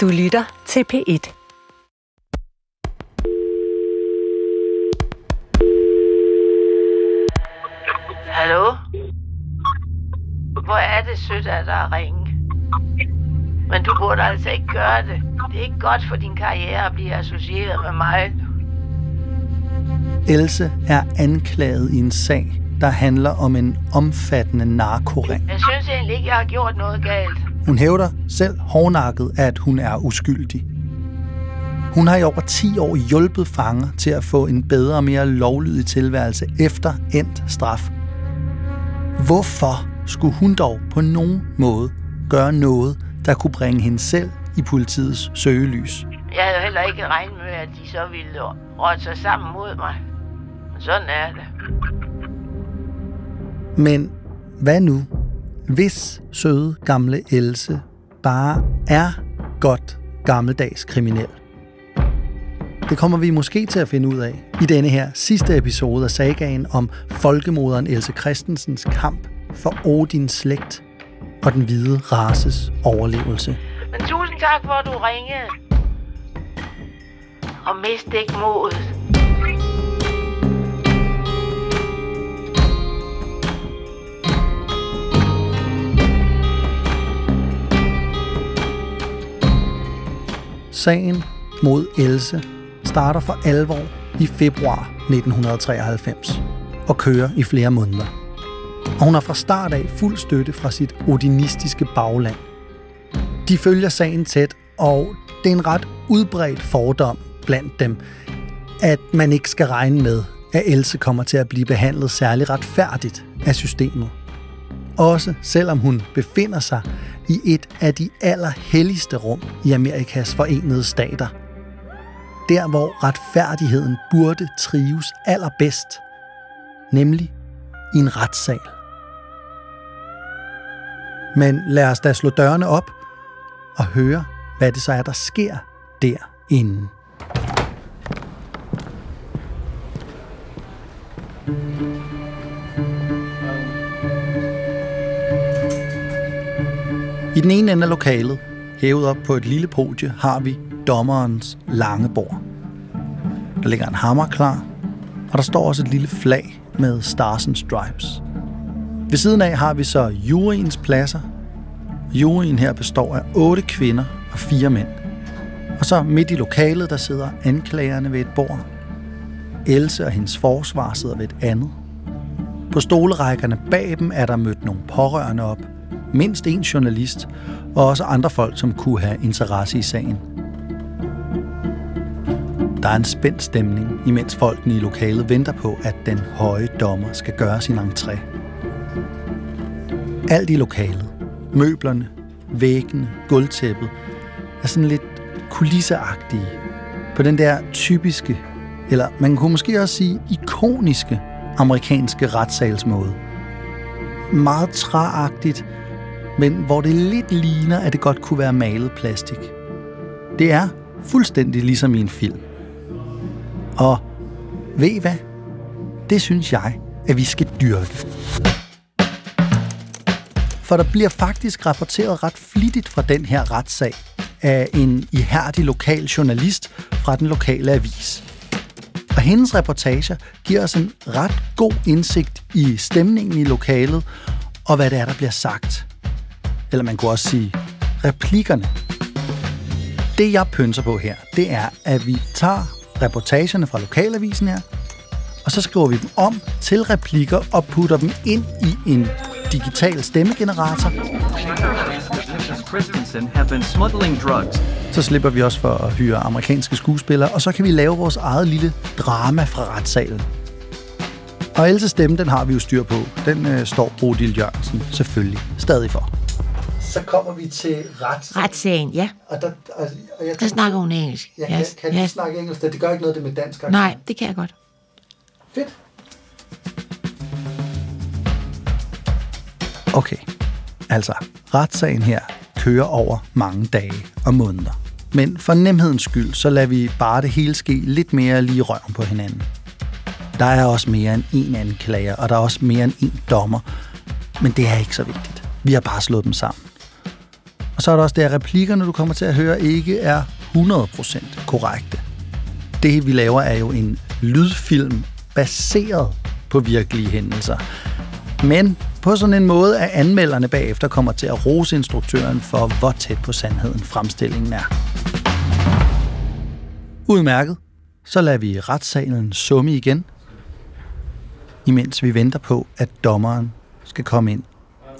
Du lytter til P1. Hallo? Hvor er det sødt at der er ringe? Men du burde altså ikke gøre det. Det er ikke godt for din karriere at blive associeret med mig. Else er anklaget i en sag, der handler om en omfattende narkoring. Jeg synes egentlig ikke, jeg har gjort noget galt. Hun hævder selv hårdnakket, at hun er uskyldig. Hun har i over 10 år hjulpet fanger til at få en bedre og mere lovlydig tilværelse efter endt straf. Hvorfor skulle hun dog på nogen måde gøre noget, der kunne bringe hende selv i politiets søgelys? Jeg havde heller ikke regnet med, at de så ville råde sig sammen mod mig. Men sådan er det. Men hvad nu, hvis søde gamle Else bare er godt gammeldags kriminel? Det kommer vi måske til at finde ud af i denne her sidste episode af sagaen om folkemoderen Else Christensens kamp for Odins slægt og den hvide races overlevelse. Men tusind tak for, at du ringede. Og mist ikke modet. Sagen mod Else starter for alvor i februar 1993 og kører i flere måneder. Og hun har fra start af fuld støtte fra sit odinistiske bagland. De følger sagen tæt, og det er en ret udbredt fordom blandt dem, at man ikke skal regne med, at Else kommer til at blive behandlet særlig retfærdigt af systemet. Også selvom hun befinder sig i et af de allerhelligste rum i Amerikas forenede stater. Der, hvor retfærdigheden burde trives allerbedst, nemlig i en retssal. Men lad os da slå dørene op og høre, hvad det så er, der sker derinde. I den ene ende af lokalet, hævet op på et lille podie, har vi dommerens lange bord. Der ligger en hammer klar, og der står også et lille flag med Stars and Stripes. Ved siden af har vi så juryens pladser. Juryen her består af otte kvinder og fire mænd. Og så midt i lokalet, der sidder anklagerne ved et bord. Else og hendes forsvar sidder ved et andet. På stolerækkerne bag dem er der mødt nogle pårørende op. Mindst en journalist, og også andre folk, som kunne have interesse i sagen. Der er en spændt stemning, imens folkene i lokalet venter på, at den høje dommer skal gøre sin entré. Alt i lokalet, møblerne, væggene, gulvtæppet, er sådan lidt kulisseagtige. På den der typiske, eller man kunne måske også sige ikoniske amerikanske retssalsmåde. Meget træagtigt, men hvor det lidt ligner, at det godt kunne være malet plastik. Det er fuldstændig ligesom i en film. Og ved I hvad? Det synes jeg, at vi skal dyrke. For der bliver faktisk rapporteret ret flittigt fra den her retssag af en ihærdig lokal journalist fra den lokale avis. Og hendes reportager giver os en ret god indsigt i stemningen i lokalet og hvad det er, der bliver sagt. Eller man kunne også sige replikkerne. Det jeg pynser på her, det er, at vi tager reportagerne fra lokalavisen her, og så skriver vi dem om til replikker og putter dem ind i en digital stemmegenerator. Så slipper vi også for at hyre amerikanske skuespillere, og så kan vi lave vores eget lille drama fra retssalen. Og Elses stemme, den har vi jo styr på. Den øh, står Bodil Jørgensen selvfølgelig stadig for. Så kommer vi til ret. Retssagen, ja. Og der, og, og jeg Der snakker hun engelsk. Jeg kan, Yes, kan yes. snakke engelsk, det gør ikke noget det med dansk accent. Nej, det kan jeg godt. Fedt. Okay, altså, retssagen her kører over mange dage og måneder. Men for nemhedens skyld, så lader vi bare det hele ske lidt mere lige røven på hinanden. Der er også mere end en anklager, og der er også mere end en dommer. Men det er ikke så vigtigt. Vi har bare slået dem sammen. Og så er der også det, at replikkerne, du kommer til at høre, ikke er 100% korrekte. Det, vi laver, er jo en lydfilm baseret på virkelige hændelser. Men på sådan en måde, at anmelderne bagefter kommer til at rose instruktøren for, hvor tæt på sandheden fremstillingen er. Udmærket. Så lader vi retssalen summe igen, imens vi venter på, at dommeren skal komme ind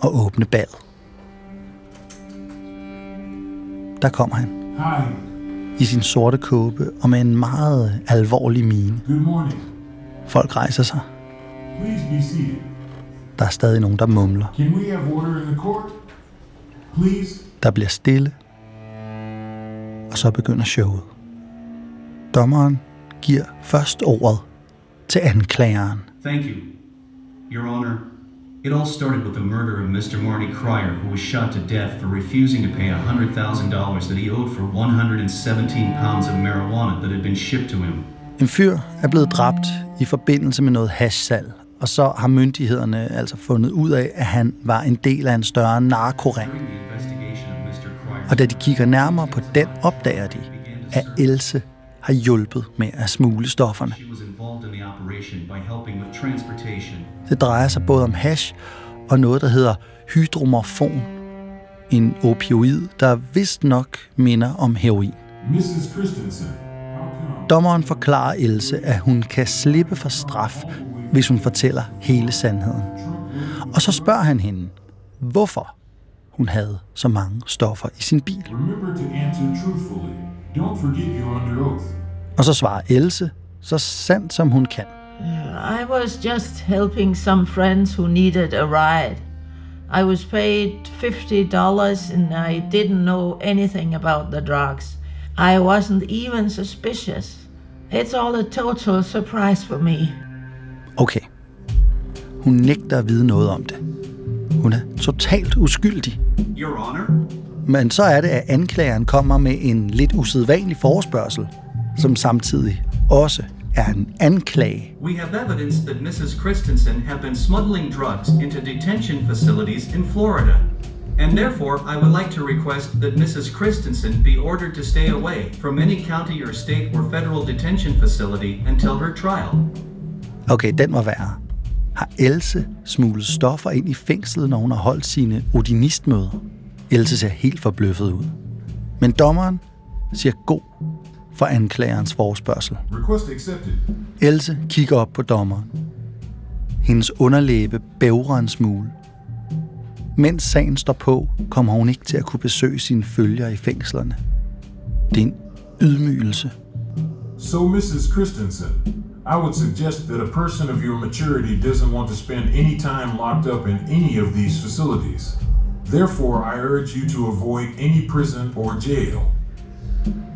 og åbne ballet. Der kommer han Hi. i sin sorte kåbe og med en meget alvorlig mine. Good morning. Folk rejser sig. Please be seated. Der er stadig nogen, der mumler. Can we have order in the court? Please. Der bliver stille. Og så begynder showet. Dommeren giver først ordet til anklageren. Thank you, Your Honor. It all started with the murder of Mr. Marty Cryer, who was shot to death for refusing to pay $100,000 that he owed for 117 pounds of marijuana that had been shipped to him. En fyr er blevet dræbt i forbindelse med noget hashsalg, og så har myndighederne altså fundet ud af, at han var en del af en større narkoring. Og da de kigger nærmere på den, opdager de, at Else har hjulpet med at smule stofferne. Det drejer sig både om hash og noget, der hedder hydromorfon. En opioid, der vist nok minder om heroin. Mrs. Christensen. Dommeren forklarer Else, at hun kan slippe for straf, hvis hun fortæller hele sandheden. Og så spørger han hende, hvorfor hun havde så mange stoffer i sin bil. Og så svarer Else, så sandt som hun kan. I was just helping some friends who needed a ride. I was paid $50 and I didn't know anything about the drugs. I wasn't even suspicious. It's all a total surprise for me. Okay. Hun nægter at vide noget om det. Hun er totalt uskyldig. Your Honor, Men så er det, at anklageren kommer med en lidt usædvanlig forespørgsel, som samtidig også er en anklage. we have evidence that Mrs. Christensen had been smuggling drugs into detention facilities in Florida. And therefore, I would like to request that Mrs. Christensen be ordered to stay away from any county or state or federal detention facility until her trial. Okay, den var værre. Har Else smuglet stoffer ind i fængslet, når hun har holdt sine odinistmøder? Else ser helt forbløffet ud. Men dommeren siger god for anklagerens accepted. Else kigger op på dommeren. Hendes underlæbe bævrer en smule. Mens sagen står på, kommer hun ikke til at kunne besøge sine følgere i fængslerne. Det er en ydmygelse. So, Mrs. Christensen, I would suggest that a person of your maturity doesn't want to spend any time locked up in any of these facilities. Therefore, I urge you to avoid any prison or jail.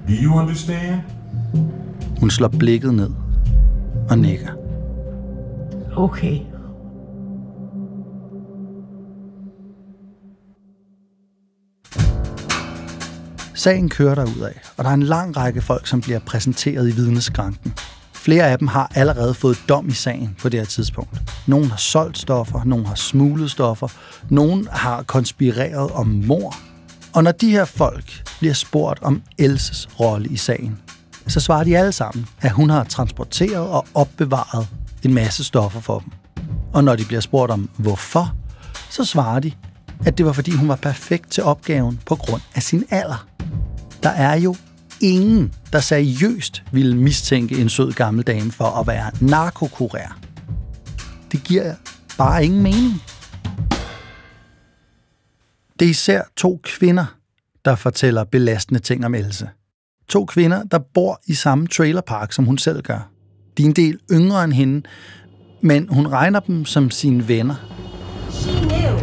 Do you understand? Hun slår blikket ned og nikker. Okay. Sagen kører derud af, og der er en lang række folk, som bliver præsenteret i vidneskranken. Flere af dem har allerede fået dom i sagen på det her tidspunkt. Nogle har solgt stoffer, nogle har smuglet stoffer, nogle har konspireret om mor. Og når de her folk bliver spurgt om Elses rolle i sagen, så svarer de alle sammen, at hun har transporteret og opbevaret en masse stoffer for dem. Og når de bliver spurgt om hvorfor, så svarer de, at det var fordi hun var perfekt til opgaven på grund af sin alder. Der er jo ingen, der seriøst ville mistænke en sød gammel dame for at være narkokurer. Det giver bare ingen mening. Det er især to kvinder, der fortæller belastende ting om Else. To kvinder, der bor i samme trailerpark, som hun selv gør. De er en del yngre end hende, men hun regner dem som sine venner. She knew.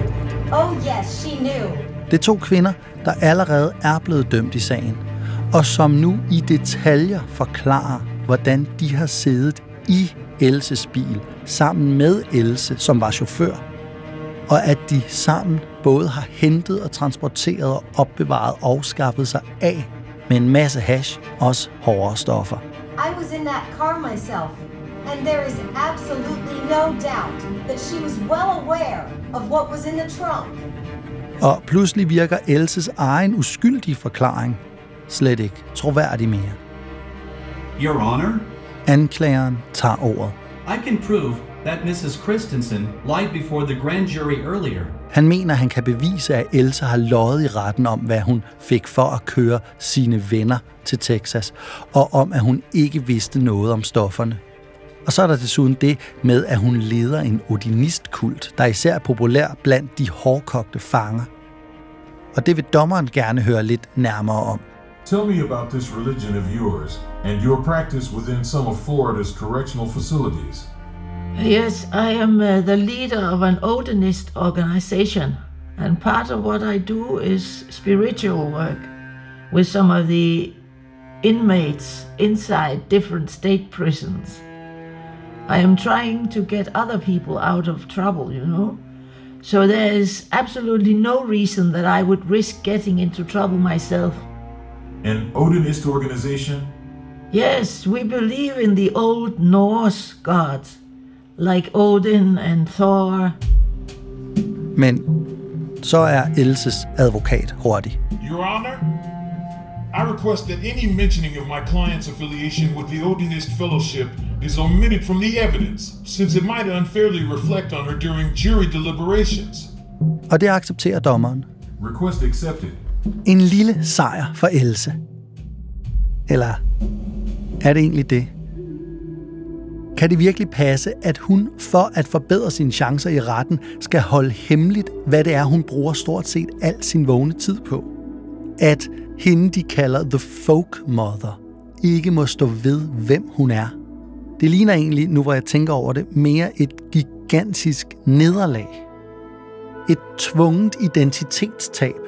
Oh, yes, she knew. Det er to kvinder, der allerede er blevet dømt i sagen, og som nu i detaljer forklarer, hvordan de har siddet i Elses bil sammen med Else, som var chauffør, og at de sammen både har hentet og transporteret og opbevaret og skaffet sig af med en masse hash, også hårdere stoffer. I was in that car myself, and there is absolutely no doubt that she was well aware of what was in the trunk. Og pludselig virker Elses egen uskyldige forklaring slet ikke troværdig mere. Your Honor, Anklageren tager ordet. I can prove that Mrs. Christensen lied before the grand jury earlier. Han mener, han kan bevise, at Elsa har løjet i retten om, hvad hun fik for at køre sine venner til Texas, og om, at hun ikke vidste noget om stofferne. Og så er der desuden det med, at hun leder en odinistkult, der er især populær blandt de hårdkogte fanger. Og det vil dommeren gerne høre lidt nærmere om. Tell me about this religion of yours and your practice within some of Florida's correctional facilities. Yes, I am uh, the leader of an Odinist organization, and part of what I do is spiritual work with some of the inmates inside different state prisons. I am trying to get other people out of trouble, you know. So there is absolutely no reason that I would risk getting into trouble myself. An Odinist organization? Yes, we believe in the old Norse gods, like Odin and Thor. Men så er Elses advokat hurtig. Your Honor, I request that any mentioning of my client's affiliation with the Odinist Fellowship is omitted from the evidence, since it might unfairly reflect on her during jury deliberations. Og det accepterer dommeren. Request accepted. En lille sejr for Else. Eller er det egentlig det? Kan det virkelig passe, at hun for at forbedre sine chancer i retten skal holde hemmeligt, hvad det er, hun bruger stort set al sin vågne tid på? At hende, de kalder The Folk Mother, ikke må stå ved, hvem hun er. Det ligner egentlig, nu hvor jeg tænker over det, mere et gigantisk nederlag. Et tvunget identitetstab.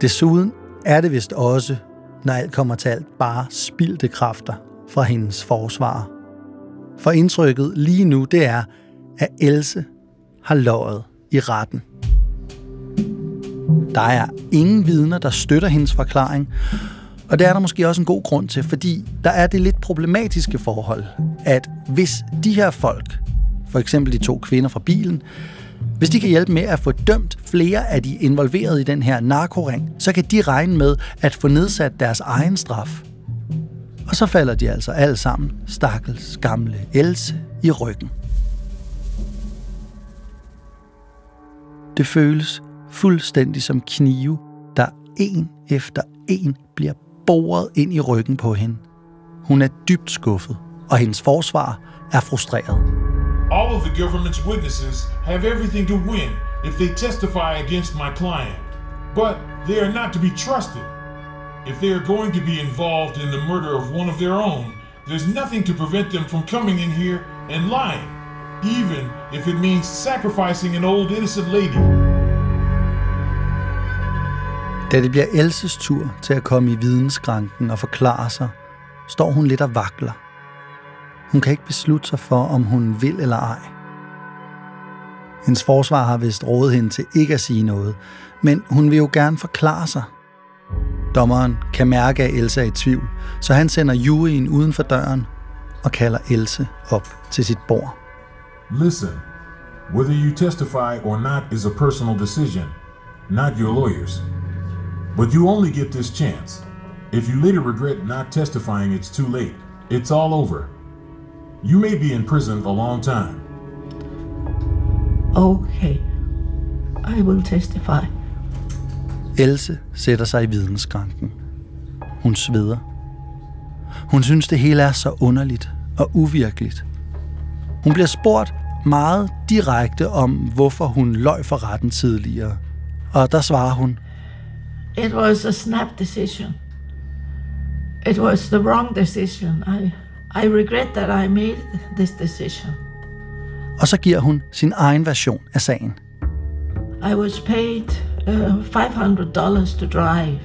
Desuden er det vist også, når alt kommer til alt, bare spildte kræfter fra hendes forsvar. For indtrykket lige nu, det er, at Else har løjet i retten. Der er ingen vidner, der støtter hendes forklaring, og det er der måske også en god grund til, fordi der er det lidt problematiske forhold, at hvis de her folk, for eksempel de to kvinder fra bilen, hvis de kan hjælpe med at få dømt flere af de involverede i den her narkoring, så kan de regne med at få nedsat deres egen straf. Og så falder de altså alle sammen, stakkels gamle Else, i ryggen. Det føles fuldstændig som knive, der en efter en bliver boret ind i ryggen på hende. Hun er dybt skuffet, og hendes forsvar er frustreret. All of the government's witnesses have everything to win if they testify against my client. But they are not to be trusted. If they are going to be involved in the murder of one of their own, there's nothing to prevent them from coming in here and lying, even if it means sacrificing an old innocent lady. Da det bliver Elses tur til at komme i vidensskranken og forklare sig, står hun lidt og vakler. Hun kan ikke beslutte sig for, om hun vil eller ej. Hendes forsvar har vist rådet hende til ikke at sige noget, men hun vil jo gerne forklare sig. Dommeren kan mærke, at Else er i tvivl, så han sender juryen uden for døren og kalder Else op til sit bord. Listen, whether you testify or not is a personal decision, not your lawyer's. But you only get this chance. If you later regret not testifying, it's too late. It's all over. You may be in prison a long time. Okay, I will testify. Else sætter sig i vidensskranken. Hun sveder. Hun synes, det hele er så underligt og uvirkeligt. Hun bliver spurgt meget direkte om, hvorfor hun løj for retten tidligere. Og der svarer hun, It was a snap decision. It was the wrong decision. I, I regret that I made this decision. og så giver hun sin egen version af sagen. I was paid uh, $500 to drive.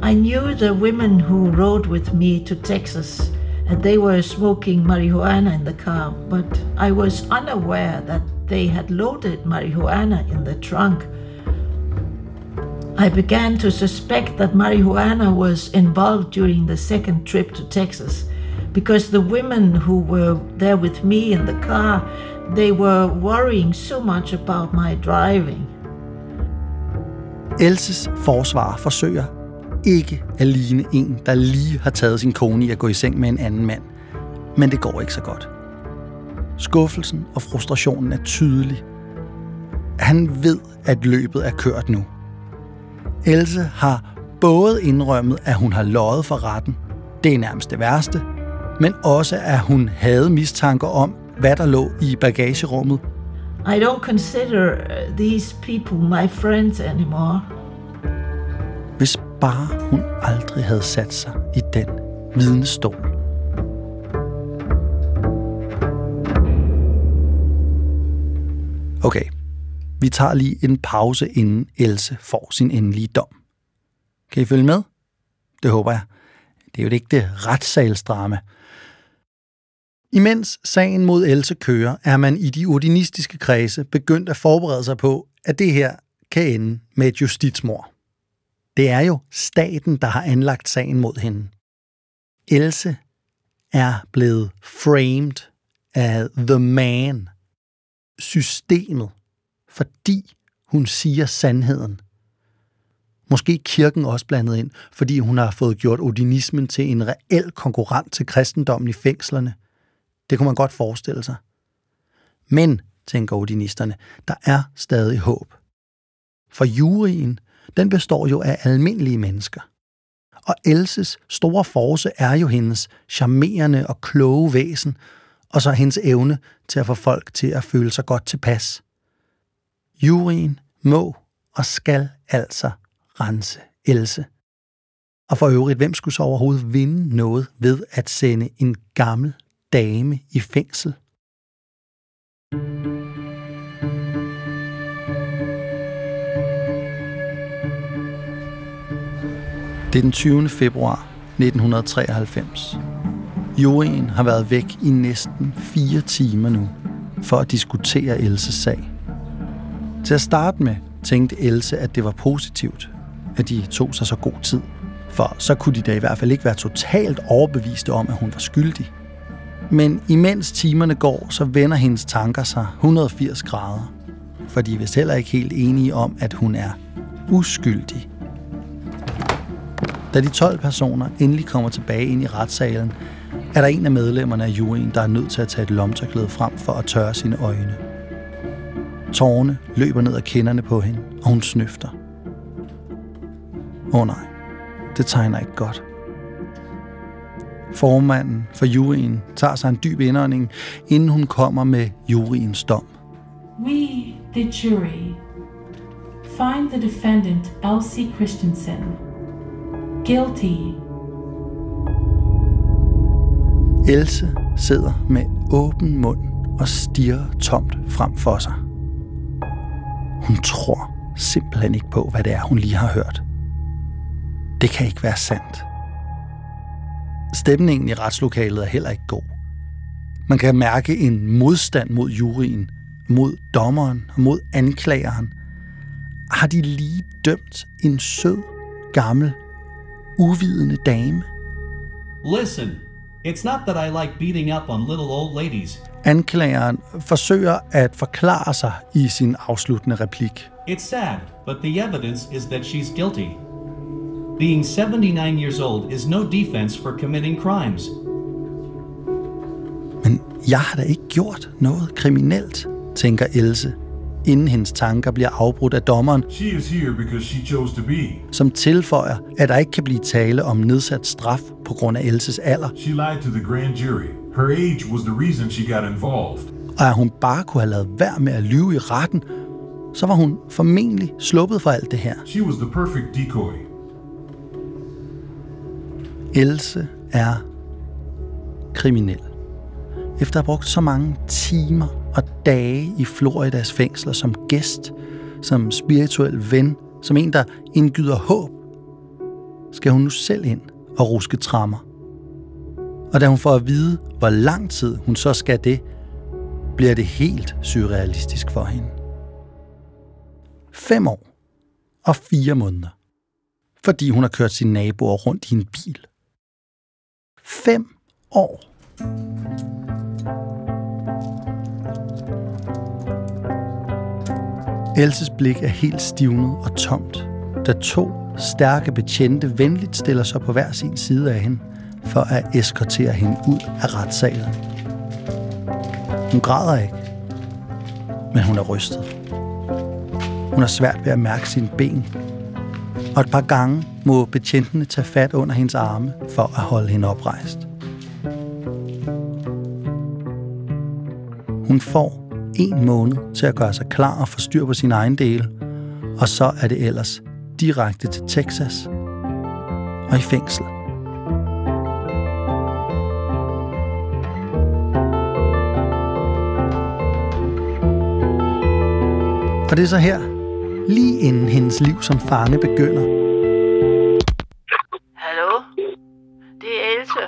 I knew the women who rode with me to Texas, and they were smoking marijuana in the car, but I was unaware that they had loaded marijuana in the trunk. I began to suspect that marijuana was involved during the second trip to Texas because the women who were there with me in the car they were worrying so much about my driving. Elses forsvar forsøger ikke at ligne en, der lige har taget sin kone i at gå i seng med en anden mand. Men det går ikke så godt. Skuffelsen og frustrationen er tydelig. Han ved, at løbet er kørt nu. Else har både indrømmet, at hun har løjet for retten, det er nærmest det værste, men også at hun havde mistanker om, hvad der lå i bagagerummet. I don't consider uh, these people my friends anymore. Hvis bare hun aldrig havde sat sig i den vidnestol. Okay, vi tager lige en pause, inden Else får sin endelige dom. Kan I følge med? Det håber jeg. Det er jo ikke det retssalsdrama. Imens sagen mod Else kører, er man i de ordinistiske kredse begyndt at forberede sig på, at det her kan ende med et justitsmord. Det er jo staten, der har anlagt sagen mod hende. Else er blevet framed af the man, systemet, fordi hun siger sandheden. Måske kirken også blandet ind, fordi hun har fået gjort odinismen til en reel konkurrent til kristendommen i fængslerne. Det kunne man godt forestille sig. Men, tænker odinisterne, der er stadig håb. For juryen, den består jo af almindelige mennesker. Og Elses store force er jo hendes charmerende og kloge væsen, og så hendes evne til at få folk til at føle sig godt tilpas. Juryen må og skal altså rense Else. Og for øvrigt, hvem skulle så overhovedet vinde noget ved at sende en gammel dame i fængsel? Det er den 20. februar 1993. Juryen har været væk i næsten fire timer nu for at diskutere Elses sag. Til at starte med tænkte Else, at det var positivt, at de tog sig så god tid. For så kunne de da i hvert fald ikke være totalt overbeviste om, at hun var skyldig. Men imens timerne går, så vender hendes tanker sig 180 grader. For de er vist heller ikke helt enige om, at hun er uskyldig. Da de 12 personer endelig kommer tilbage ind i retssalen, er der en af medlemmerne af juryen, der er nødt til at tage et lomtørklæde frem for at tørre sine øjne. Tårne løber ned ad kinderne på hende, og hun snøfter. Åh oh nej, det tegner ikke godt. Formanden for juryen tager sig en dyb indånding, inden hun kommer med juryens dom. We, the jury, find the defendant Elsie Christensen guilty Else sidder med åben mund og stirrer tomt frem for sig. Hun tror simpelthen ikke på, hvad det er, hun lige har hørt. Det kan ikke være sandt. Stemningen i retslokalet er heller ikke god. Man kan mærke en modstand mod juryen, mod dommeren og mod anklageren. Har de lige dømt en sød, gammel, uvidende dame? Listen, it's not that I like beating up on little old ladies. Anklageren forsøger at forklare sig i sin afsluttende replik. It's sad, but the evidence is that she's guilty. Being 79 years old is no defense for committing crimes. Men jeg har da ikke gjort noget kriminelt, tænker Else, inden hendes tanker bliver afbrudt af dommeren, She is here because she chose to be. som tilføjer, at der ikke kan blive tale om nedsat straf på grund af Elses alder, She lied to the grand jury. Her age was the reason she got involved. og at hun bare kunne have lavet værd med at lyve i retten, så var hun formentlig sluppet for alt det her. She was the perfect decoy. Else er kriminel. Efter at have brugt så mange timer og dage i Floridas fængsler som gæst, som spirituel ven, som en, der indgyder håb, skal hun nu selv ind og ruske trammer. Og da hun får at vide, hvor lang tid hun så skal det, bliver det helt surrealistisk for hende. Fem år og fire måneder. Fordi hun har kørt sine naboer rundt i en bil. Fem år. Elses blik er helt stivnet og tomt, da to stærke betjente venligt stiller sig på hver sin side af hende, for at eskortere hende ud af retssalen. Hun græder ikke, men hun er rystet. Hun har svært ved at mærke sine ben, og et par gange må betjentene tage fat under hendes arme for at holde hende oprejst. Hun får en måned til at gøre sig klar og få styr på sin egen del, og så er det ellers direkte til Texas og i fængsel. Og det er så her, lige inden hendes liv som fange begynder, Hallo? Det er Else.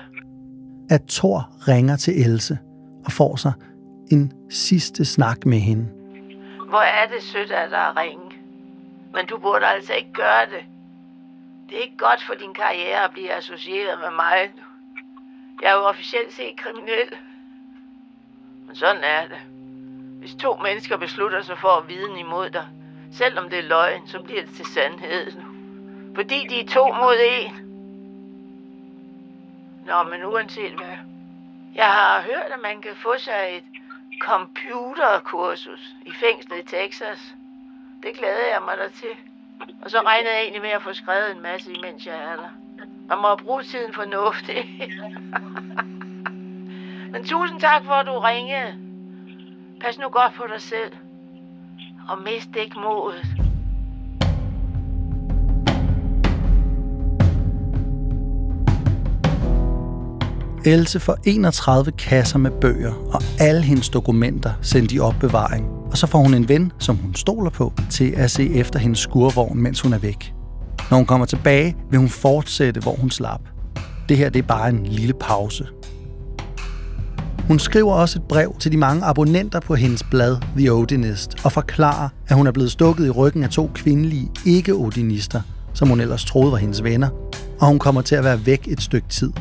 at Thor ringer til Else og får sig en sidste snak med hende. Hvor er det sødt af dig at ringe. Men du burde altså ikke gøre det. Det er ikke godt for din karriere at blive associeret med mig. Jeg er jo officielt set kriminel. Men sådan er det. Hvis to mennesker beslutter sig for at viden imod dig, selvom det er løgn, så bliver det til sandhed. Fordi de er to mod en. Nå, men uanset hvad. Jeg har hørt, at man kan få sig et computerkursus i fængslet i Texas. Det glæder jeg mig da til. Og så regner jeg egentlig med at få skrevet en masse, imens jeg er der. Man må bruge tiden fornuftigt. Men tusind tak for, at du ringede. Pas nu godt på dig selv. Og mist ikke modet. Else får 31 kasser med bøger og alle hendes dokumenter sendt i opbevaring. Og så får hun en ven, som hun stoler på, til at se efter hendes skurvogn, mens hun er væk. Når hun kommer tilbage, vil hun fortsætte, hvor hun slap. Det her det er bare en lille pause. Hun skriver også et brev til de mange abonnenter på hendes blad The Odinist og forklarer, at hun er blevet stukket i ryggen af to kvindelige ikke-odinister, som hun ellers troede var hendes venner, og hun kommer til at være væk et stykke tid.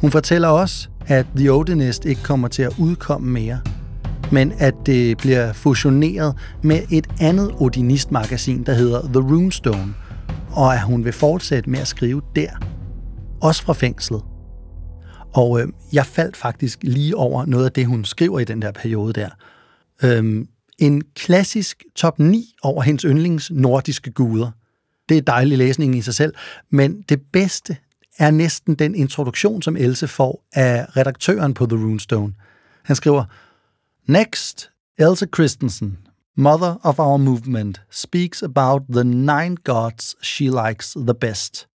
Hun fortæller også, at The Odinist ikke kommer til at udkomme mere, men at det bliver fusioneret med et andet Odinist-magasin, der hedder The Runestone, og at hun vil fortsætte med at skrive der, også fra fængslet. Og øh, jeg faldt faktisk lige over noget af det, hun skriver i den der periode der. Øhm, en klassisk top 9 over hendes yndlings nordiske guder. Det er dejlig læsning i sig selv, men det bedste er næsten den introduktion, som Else får af redaktøren på The Runestone. Han skriver, Next, Else Christensen, mother of our movement, speaks about the nine gods she likes the best.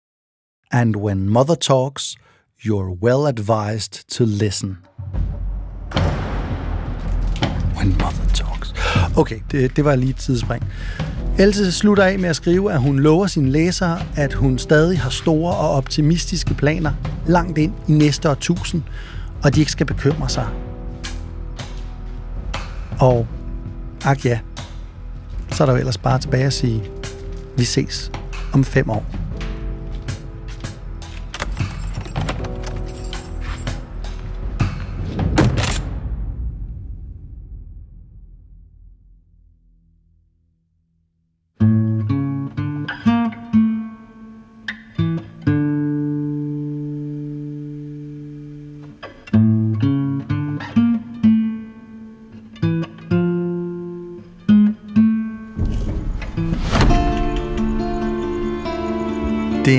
And when mother talks, you're well advised to listen. When mother talks. Okay, det, det var lige et tidsspring. Else slutter af med at skrive, at hun lover sine læsere, at hun stadig har store og optimistiske planer langt ind i næste årtusind, og de ikke skal bekymre sig. Og ak ja, så er der jo ellers bare tilbage at sige, vi ses om fem år.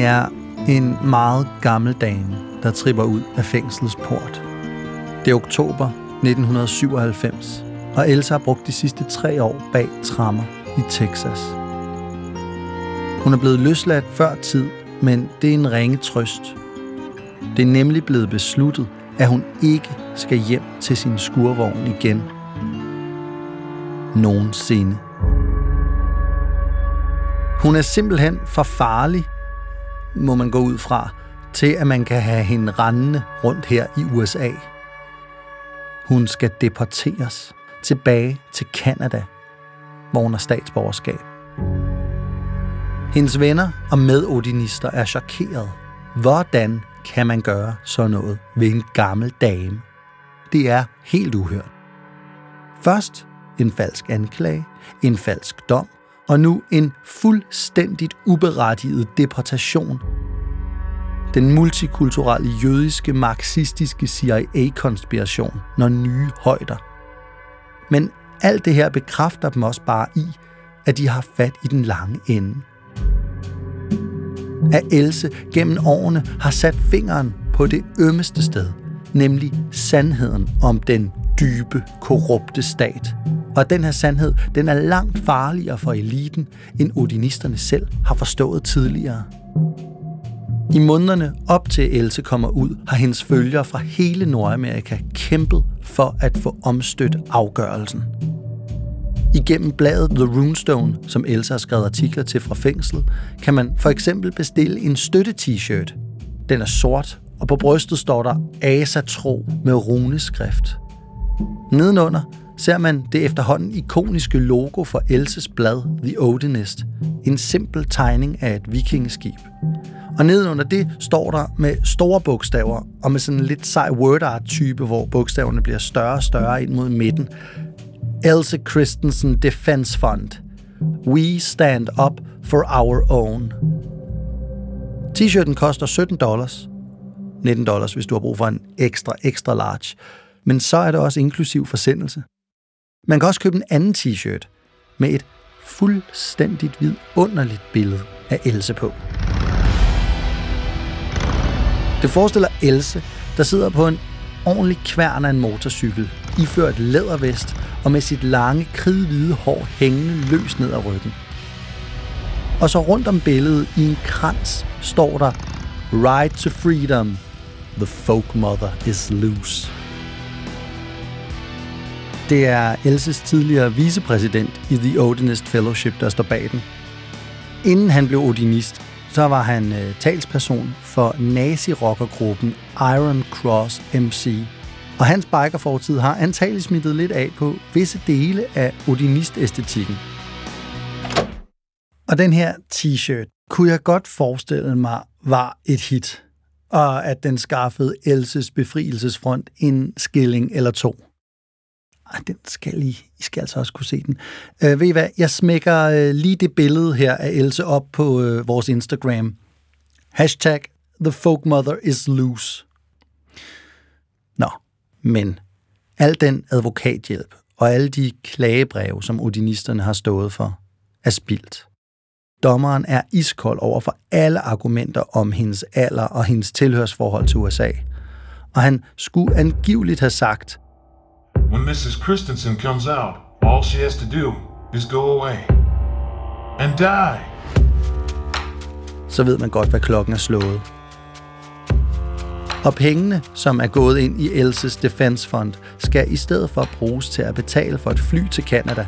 Det er en meget gammel dame, der tripper ud af fængslets port. Det er oktober 1997, og Elsa har brugt de sidste tre år bag trammer i Texas. Hun er blevet løsladt før tid, men det er en ringe trøst. Det er nemlig blevet besluttet, at hun ikke skal hjem til sin skurvogn igen. Nogensinde. Hun er simpelthen for farlig, må man gå ud fra, til at man kan have hende rendende rundt her i USA. Hun skal deporteres tilbage til Kanada, hvor hun har statsborgerskab. Hendes venner og medodinister er chokeret. Hvordan kan man gøre sådan noget ved en gammel dame? Det er helt uhørt. Først en falsk anklage, en falsk dom, og nu en fuldstændigt uberettiget deportation. Den multikulturelle jødiske marxistiske CIA-konspiration når nye højder. Men alt det her bekræfter dem også bare i, at de har fat i den lange ende. At Else gennem årene har sat fingeren på det ømmeste sted, nemlig sandheden om den dybe, korrupte stat. Og den her sandhed, den er langt farligere for eliten, end odinisterne selv har forstået tidligere. I månederne op til Else kommer ud, har hendes følgere fra hele Nordamerika kæmpet for at få omstødt afgørelsen. Igennem bladet The Runestone, som Elsa har skrevet artikler til fra fængslet, kan man for eksempel bestille en støtte-t-shirt. Den er sort, og på brystet står der Asatro med runeskrift. Nedenunder ser man det efterhånden ikoniske logo for Elses blad The Odinist. En simpel tegning af et vikingeskib. Og nedenunder det står der med store bogstaver, og med sådan en lidt sej word art type, hvor bogstaverne bliver større og større ind mod midten. Else Christensen Defense Fund. We stand up for our own. T-shirten koster 17 dollars. 19 dollars, hvis du har brug for en ekstra, ekstra large. Men så er det også inklusiv forsendelse. Man kan også købe en anden t-shirt med et fuldstændigt vidunderligt billede af Else på. Det forestiller Else, der sidder på en ordentlig kværn af en motorcykel, iført lædervest og med sit lange, kridhvide hår hængende løs ned ad ryggen. Og så rundt om billedet i en krans står der Ride to freedom. The folk mother is loose. Det er Elses tidligere vicepræsident i The Odinist Fellowship, der står bag den. Inden han blev odinist, så var han øh, talsperson for nazi-rockergruppen Iron Cross MC. Og hans bikerfortid har antageligt smittet lidt af på visse dele af odinist-æstetikken. Og den her t-shirt kunne jeg godt forestille mig var et hit, og at den skaffede Elses befrielsesfront en skilling eller to. Ej, den skal I, I skal altså også kunne se den. Øh, ved I hvad, jeg smækker øh, lige det billede her af Else op på øh, vores Instagram. Hashtag The Folk Mother is loose. Nå, men al den advokathjælp og alle de klagebreve, som odinisterne har stået for, er spildt. Dommeren er iskold over for alle argumenter om hendes alder og hendes tilhørsforhold til USA. Og han skulle angiveligt have sagt, When Mrs. Christensen comes out, all she has to do is go away and die. så ved man godt, hvad klokken er slået. Og pengene, som er gået ind i Elses Defense Fund, skal i stedet for bruges til at betale for et fly til Canada.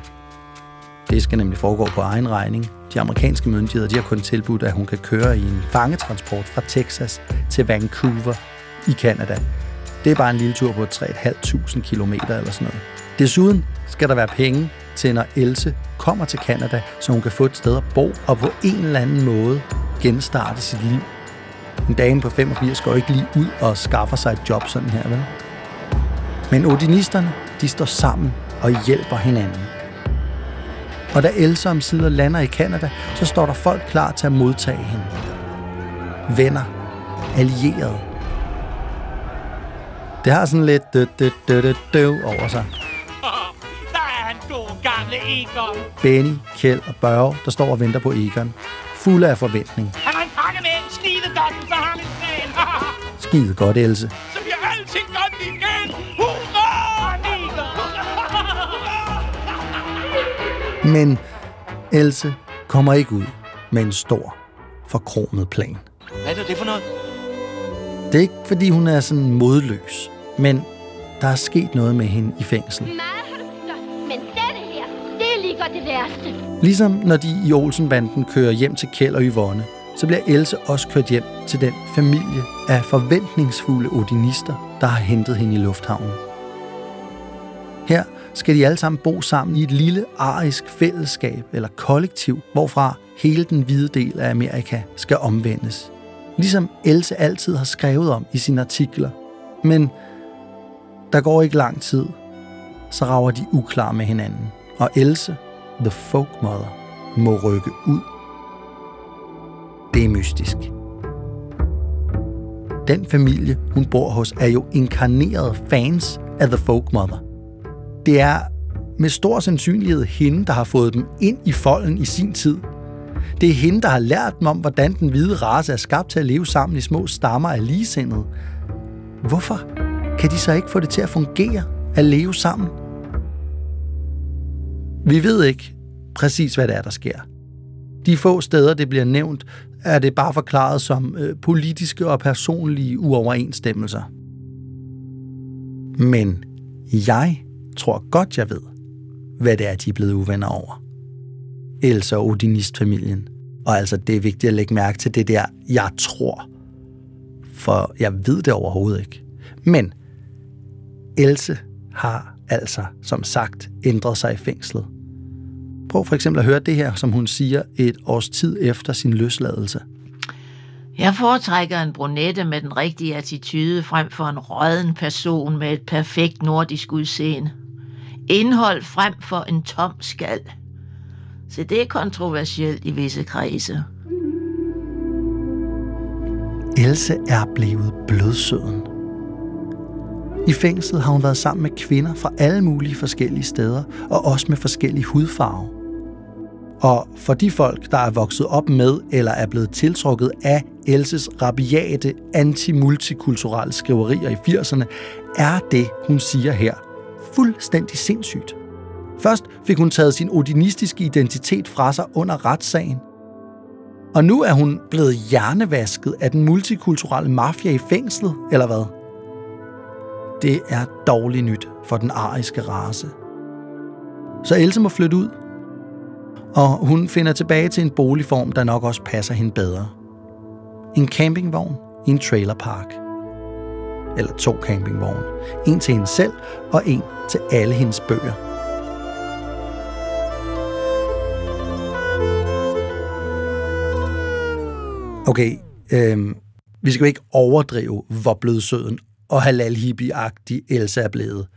Det skal nemlig foregå på egen regning. De amerikanske myndigheder de har kun tilbudt, at hun kan køre i en fangetransport fra Texas til Vancouver i Canada. Det er bare en lille tur på 3.500 km eller sådan noget. Desuden skal der være penge til, når Else kommer til Canada, så hun kan få et sted at bo og på en eller anden måde genstarte sit liv. En dame på 85 går ikke lige ud og skaffer sig et job sådan her, vel? Men odinisterne, de står sammen og hjælper hinanden. Og da Else om sider lander i Canada, så står der folk klar til at modtage hende. Venner, allierede. Det har sådan lidt dø, dø, dø, dø, dø over sig. Der er han god gamle Egon. Benny, Kjeld og Børge, der står og venter på Egon. Fulde af forventning. Han har en pakke med en skidedokken, så har han en plan. Skide godt, Else. så bliver alting godt igen. Hurra! Men Else kommer ikke ud med en stor, forkromet plan. Hvad er det for noget? Det er ikke, fordi hun er sådan modløs, men der er sket noget med hende i fængsel. Men denne her, det er godt det værste. Ligesom når de i Olsenbanden kører hjem til Kjeld og Yvonne, så bliver Else også kørt hjem til den familie af forventningsfulde odinister, der har hentet hende i lufthavnen. Her skal de alle sammen bo sammen i et lille arisk fællesskab eller kollektiv, hvorfra hele den hvide del af Amerika skal omvendes. Ligesom Else altid har skrevet om i sine artikler. Men der går ikke lang tid, så rager de uklar med hinanden. Og Else, the folk mother, må rykke ud. Det er mystisk. Den familie, hun bor hos, er jo inkarnerede fans af The Folk Mother. Det er med stor sandsynlighed hende, der har fået dem ind i folden i sin tid. Det er hende, der har lært dem om, hvordan den hvide race er skabt til at leve sammen i små stammer af ligesindede. Hvorfor kan de så ikke få det til at fungere, at leve sammen? Vi ved ikke præcis, hvad det er, der sker. De få steder, det bliver nævnt, er det bare forklaret som øh, politiske og personlige uoverensstemmelser. Men jeg tror godt, jeg ved, hvad det er, de er blevet uvenner over. Elsa og Odinist-familien. Og altså, det er vigtigt at lægge mærke til det der, jeg tror. For jeg ved det overhovedet ikke. Men Else har altså, som sagt, ændret sig i fængslet. Prøv for eksempel at høre det her, som hun siger et års tid efter sin løsladelse. Jeg foretrækker en brunette med den rigtige attitude frem for en råden person med et perfekt nordisk udseende. Indhold frem for en tom skal. Så det er kontroversielt i visse kredse. Else er blevet blødsøden. I fængslet har hun været sammen med kvinder fra alle mulige forskellige steder, og også med forskellige hudfarve. Og for de folk, der er vokset op med eller er blevet tiltrukket af Elses rabiate anti-multikulturelle skriverier i 80'erne, er det, hun siger her, fuldstændig sindssygt. Først fik hun taget sin odinistiske identitet fra sig under retssagen. Og nu er hun blevet hjernevasket af den multikulturelle mafia i fængslet, eller hvad? Det er dårligt nyt for den ariske race. Så Else må flytte ud, og hun finder tilbage til en boligform, der nok også passer hende bedre. En campingvogn i en trailerpark. Eller to campingvogne. En til hende selv, og en til alle hendes bøger. Okay, øh, vi skal jo ikke overdrive, hvor blødsøden og halal hippie Elsa er blevet.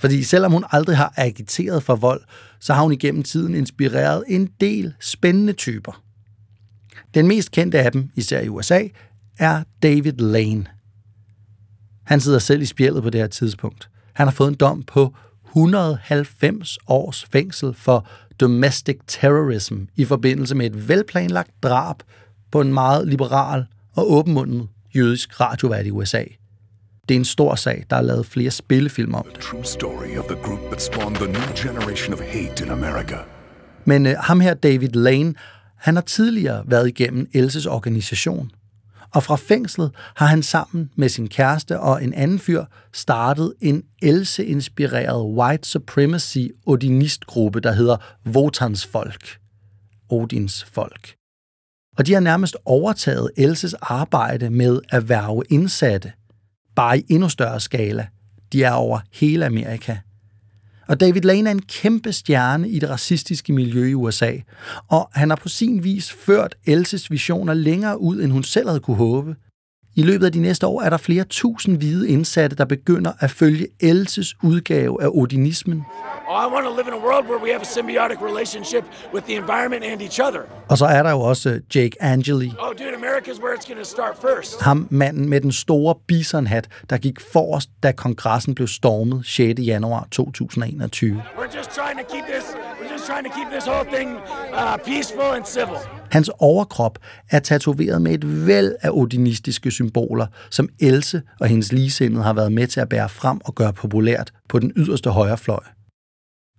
Fordi selvom hun aldrig har agiteret for vold, så har hun igennem tiden inspireret en del spændende typer. Den mest kendte af dem, især i USA, er David Lane. Han sidder selv i spjældet på det her tidspunkt. Han har fået en dom på 190 års fængsel for domestic terrorism i forbindelse med et velplanlagt drab på en meget liberal og åbenmundet jødisk radiovært i USA – det er en stor sag, der er lavet flere spillefilm om det. True story of the group that spawned the new generation of hate in America. Men uh, ham her, David Lane, han har tidligere været igennem Elses organisation. Og fra fængslet har han sammen med sin kæreste og en anden fyr startet en Else-inspireret white supremacy odinistgruppe, der hedder Votans Folk. Odins Folk. Og de har nærmest overtaget Elses arbejde med at værve indsatte bare i endnu større skala. De er over hele Amerika. Og David Lane er en kæmpe stjerne i det racistiske miljø i USA, og han har på sin vis ført Elses visioner længere ud, end hun selv havde kunne håbe. I løbet af de næste år er der flere tusind hvide indsatte, der begynder at følge Elses udgave af odinismen. Oh, I want to live in a world where we have a symbiotic relationship with the environment and each other. Og så er der jo også Jake Angeli. Oh, dude, America's where it's to start first. Ham manden med den store bisonhat, der gik forrest, da kongressen blev stormet 6. januar 2021. We're just trying to keep this, trying to keep this whole thing uh, peaceful and civil. Hans overkrop er tatoveret med et væld af odinistiske symboler, som Else og hendes ligesindede har været med til at bære frem og gøre populært på den yderste højre fløj.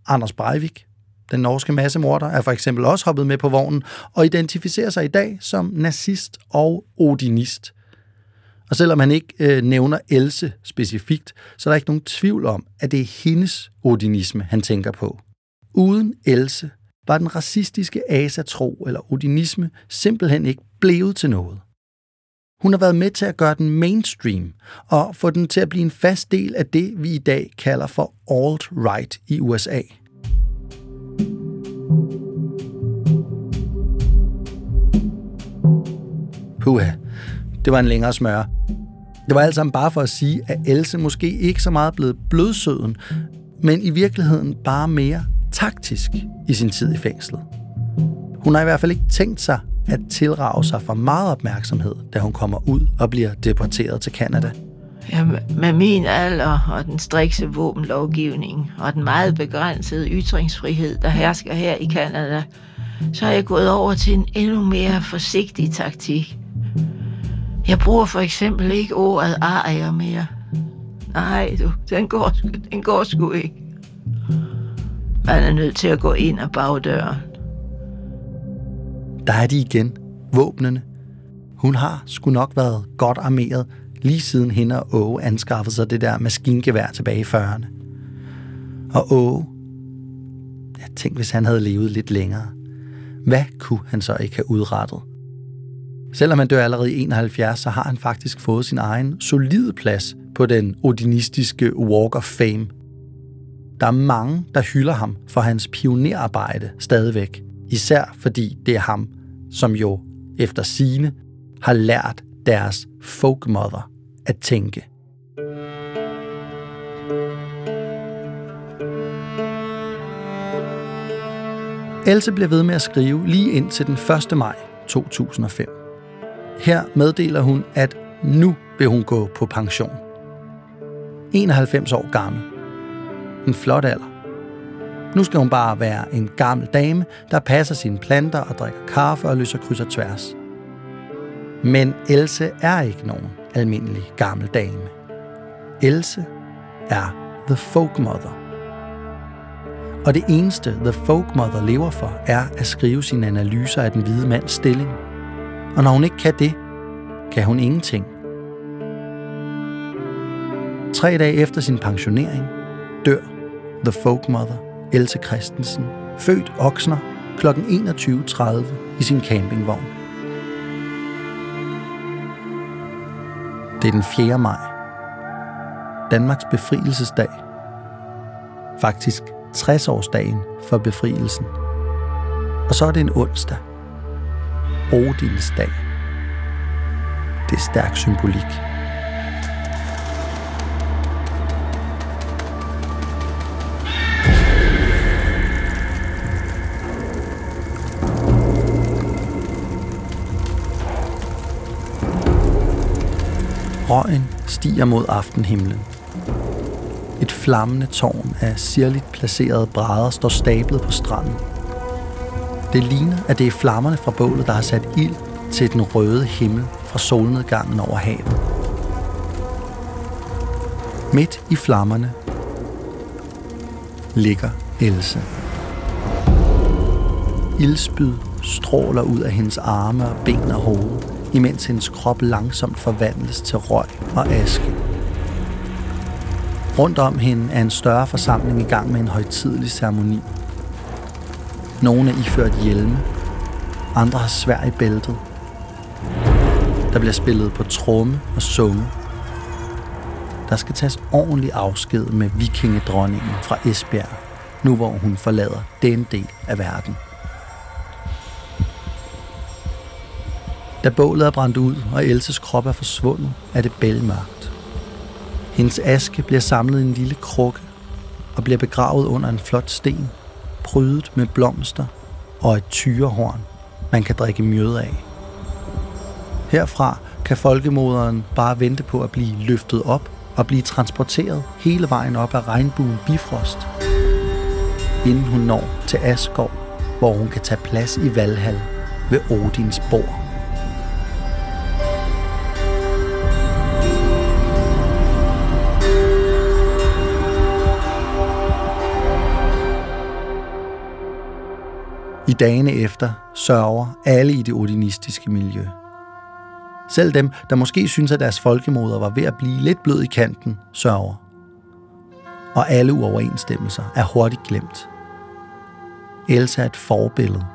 Anders Breivik, den norske massemorder, er for eksempel også hoppet med på vognen og identificerer sig i dag som nazist og odinist. Og selvom han ikke øh, nævner Else specifikt, så er der ikke nogen tvivl om, at det er hendes odinisme, han tænker på. Uden Else var den racistiske asatro eller odinisme simpelthen ikke blevet til noget. Hun har været med til at gøre den mainstream og få den til at blive en fast del af det, vi i dag kalder for alt-right i USA. Puha, det var en længere smør. Det var alt sammen bare for at sige, at Else måske ikke så meget blevet blødsøden, men i virkeligheden bare mere taktisk i sin tid i fængslet. Hun har i hvert fald ikke tænkt sig at tilrage sig for meget opmærksomhed, da hun kommer ud og bliver deporteret til Kanada. Ja, med min alder og den strikse våbenlovgivning og den meget begrænsede ytringsfrihed, der hersker her i Kanada, så er jeg gået over til en endnu mere forsigtig taktik. Jeg bruger for eksempel ikke ordet arier mere. Nej, du, den går, den går sgu ikke. Man er nødt til at gå ind ad bagdøren. Der er de igen, våbnene. Hun har sgu nok været godt armeret, lige siden hende og Åge anskaffede sig det der maskingevær tilbage i 40'erne. Og Åge, jeg tænkte, hvis han havde levet lidt længere, hvad kunne han så ikke have udrettet? Selvom han dør allerede i 71, så har han faktisk fået sin egen solide plads på den odinistiske Walk of Fame. Der er mange, der hylder ham for hans pionerarbejde stadigvæk. Især fordi det er ham, som jo efter sine har lært deres folkmother at tænke. Else bliver ved med at skrive lige ind til den 1. maj 2005. Her meddeler hun, at nu vil hun gå på pension. 91 år gammel. En flot alder. Nu skal hun bare være en gammel dame, der passer sine planter og drikker kaffe og løser kryds og tværs. Men Else er ikke nogen almindelig gammel dame. Else er The Folk Mother. Og det eneste The Folk Mother lever for, er at skrive sine analyser af den hvide mands stilling. Og når hun ikke kan det, kan hun ingenting. Tre dage efter sin pensionering dør The Folk Mother, Else Christensen, født Oksner, kl. 21.30 i sin campingvogn. Det er den 4. maj. Danmarks befrielsesdag. Faktisk 60-årsdagen for befrielsen. Og så er det en onsdag. Odins dag. Det er stærk symbolik. Stiger mod aftenhimlen. Et flammende tårn af sirligt placerede brædder står stablet på stranden. Det ligner, at det er flammerne fra bålet, der har sat ild til den røde himmel fra solnedgangen over havet. Midt i flammerne ligger Else. Ildspyd stråler ud af hendes arme og ben og hoved, imens hendes krop langsomt forvandles til røg og aske. Rundt om hende er en større forsamling i gang med en højtidelig ceremoni. Nogle er iført hjelme, andre har svær i bæltet. Der bliver spillet på tromme og sunge. Der skal tages ordentlig afsked med vikingedronningen fra Esbjerg, nu hvor hun forlader den del af verden. Da bålet er brændt ud, og Elses krop er forsvundet, er det bælmørkt. Hendes aske bliver samlet i en lille krukke og bliver begravet under en flot sten, prydet med blomster og et tyrehorn, man kan drikke mjød af. Herfra kan folkemoderen bare vente på at blive løftet op og blive transporteret hele vejen op ad regnbuen Bifrost, inden hun når til Asgård, hvor hun kan tage plads i Valhall ved Odins bord. I dagene efter sørger alle i det odinistiske miljø. Selv dem, der måske synes, at deres folkemoder var ved at blive lidt blød i kanten, sørger. Og alle uoverensstemmelser er hurtigt glemt. Elsa er et forbillede.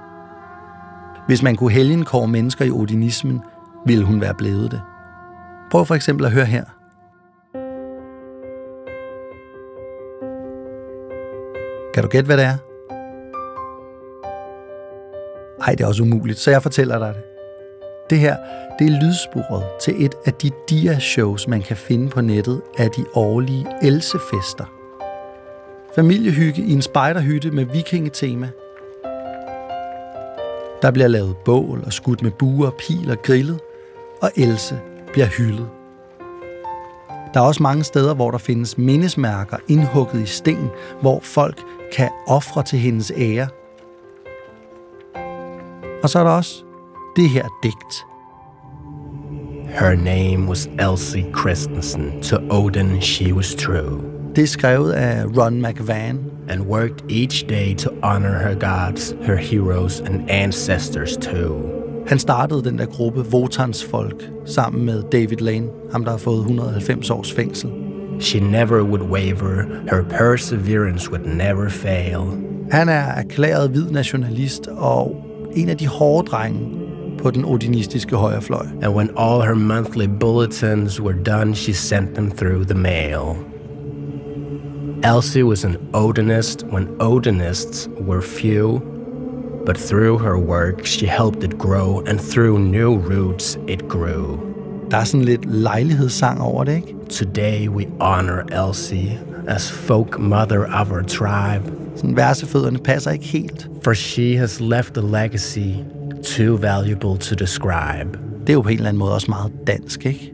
Hvis man kunne helgenkåre mennesker i odinismen, ville hun være blevet det. Prøv for eksempel at høre her. Kan du gætte, hvad det er? Ej, det er også umuligt, så jeg fortæller dig det. Det her, det er lydsporet til et af de dia-shows, man kan finde på nettet af de årlige Elsefester. Familiehygge i en spejderhytte med vikingetema. Der bliver lavet bål og skudt med buer, pil og grillet, og Else bliver hyldet. Der er også mange steder, hvor der findes mindesmærker indhugget i sten, hvor folk kan ofre til hendes ære. Og så er der også det her digt. Her name was Elsie Christensen. To Odin she was true. Det er skrevet af Ron McVan. And worked each day to honor her gods, her heroes and ancestors too. Han startede den der gruppe Votans Folk sammen med David Lane, ham der har fået 190 års fængsel. She never would waver, her perseverance would never fail. Han er erklæret hvid nationalist og en af de hårde drenge på den odinistiske højrefløj. And when all her monthly bulletins were done, she sent them through the mail. Elsie was an Odinist when Odinists were few, but through her work she helped it grow, and through new roots it grew. Der er sådan lidt lejlighedssang over det, ikke? Today we honor Elsie as folk mother of our tribe. Sådan versefødderne passer ikke helt. For she has left a legacy too valuable to describe. Det er jo på en eller anden måde også meget dansk, ikke?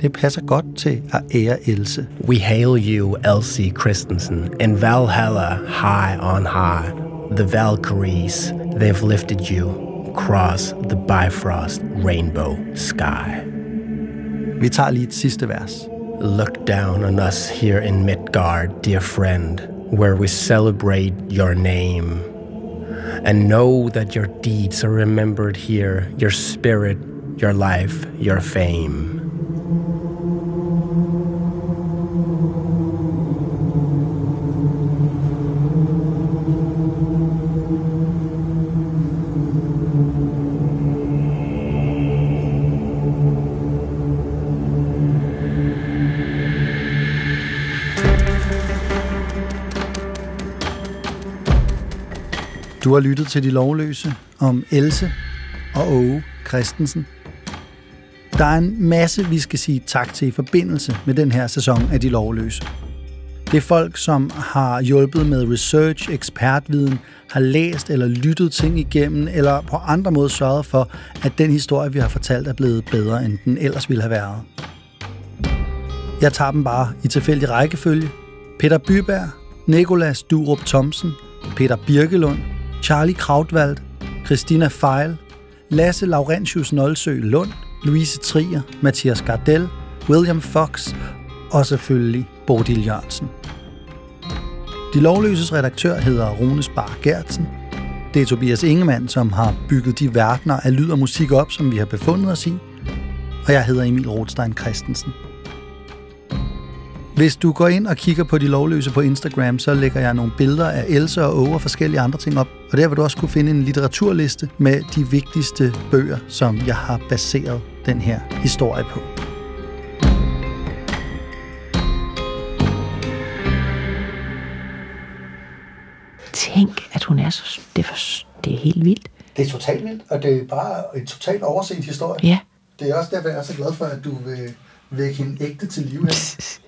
Det passer godt til at ære Else. We hail you, Elsie Christensen, in Valhalla high on high. The Valkyries, they've lifted you across the Bifrost rainbow sky. Vi tager lige et sidste vers. Look down on us here in Midgard, dear friend, where we celebrate your name. And know that your deeds are remembered here, your spirit, your life, your fame. Du har lyttet til De Lovløse om Else og Åge Christensen. Der er en masse, vi skal sige tak til i forbindelse med den her sæson af De Lovløse. Det er folk, som har hjulpet med research, ekspertviden, har læst eller lyttet ting igennem, eller på andre måder sørget for, at den historie, vi har fortalt, er blevet bedre, end den ellers ville have været. Jeg tager dem bare i tilfældig rækkefølge. Peter Byberg, Nikolas Durup Thomsen, Peter Birkelund, Charlie Krautwald, Christina Feil, Lasse Laurentius Nolsø Lund, Louise Trier, Mathias Gardel, William Fox og selvfølgelig Bodil Jørgensen. De lovløses redaktør hedder Rune Spar Gertsen. Det er Tobias Ingemann, som har bygget de verdener af lyd og musik op, som vi har befundet os i. Og jeg hedder Emil Rothstein Christensen. Hvis du går ind og kigger på De Lovløse på Instagram, så lægger jeg nogle billeder af Else og Åge og forskellige andre ting op. Og der vil du også kunne finde en litteraturliste med de vigtigste bøger, som jeg har baseret den her historie på. Tænk, at hun er så... Det er, for, det er helt vildt. Det er totalt vildt, og det er bare et totalt overset historie. Ja. Det er også derfor, jeg er så glad for, at du vil vække hende ægte til live her.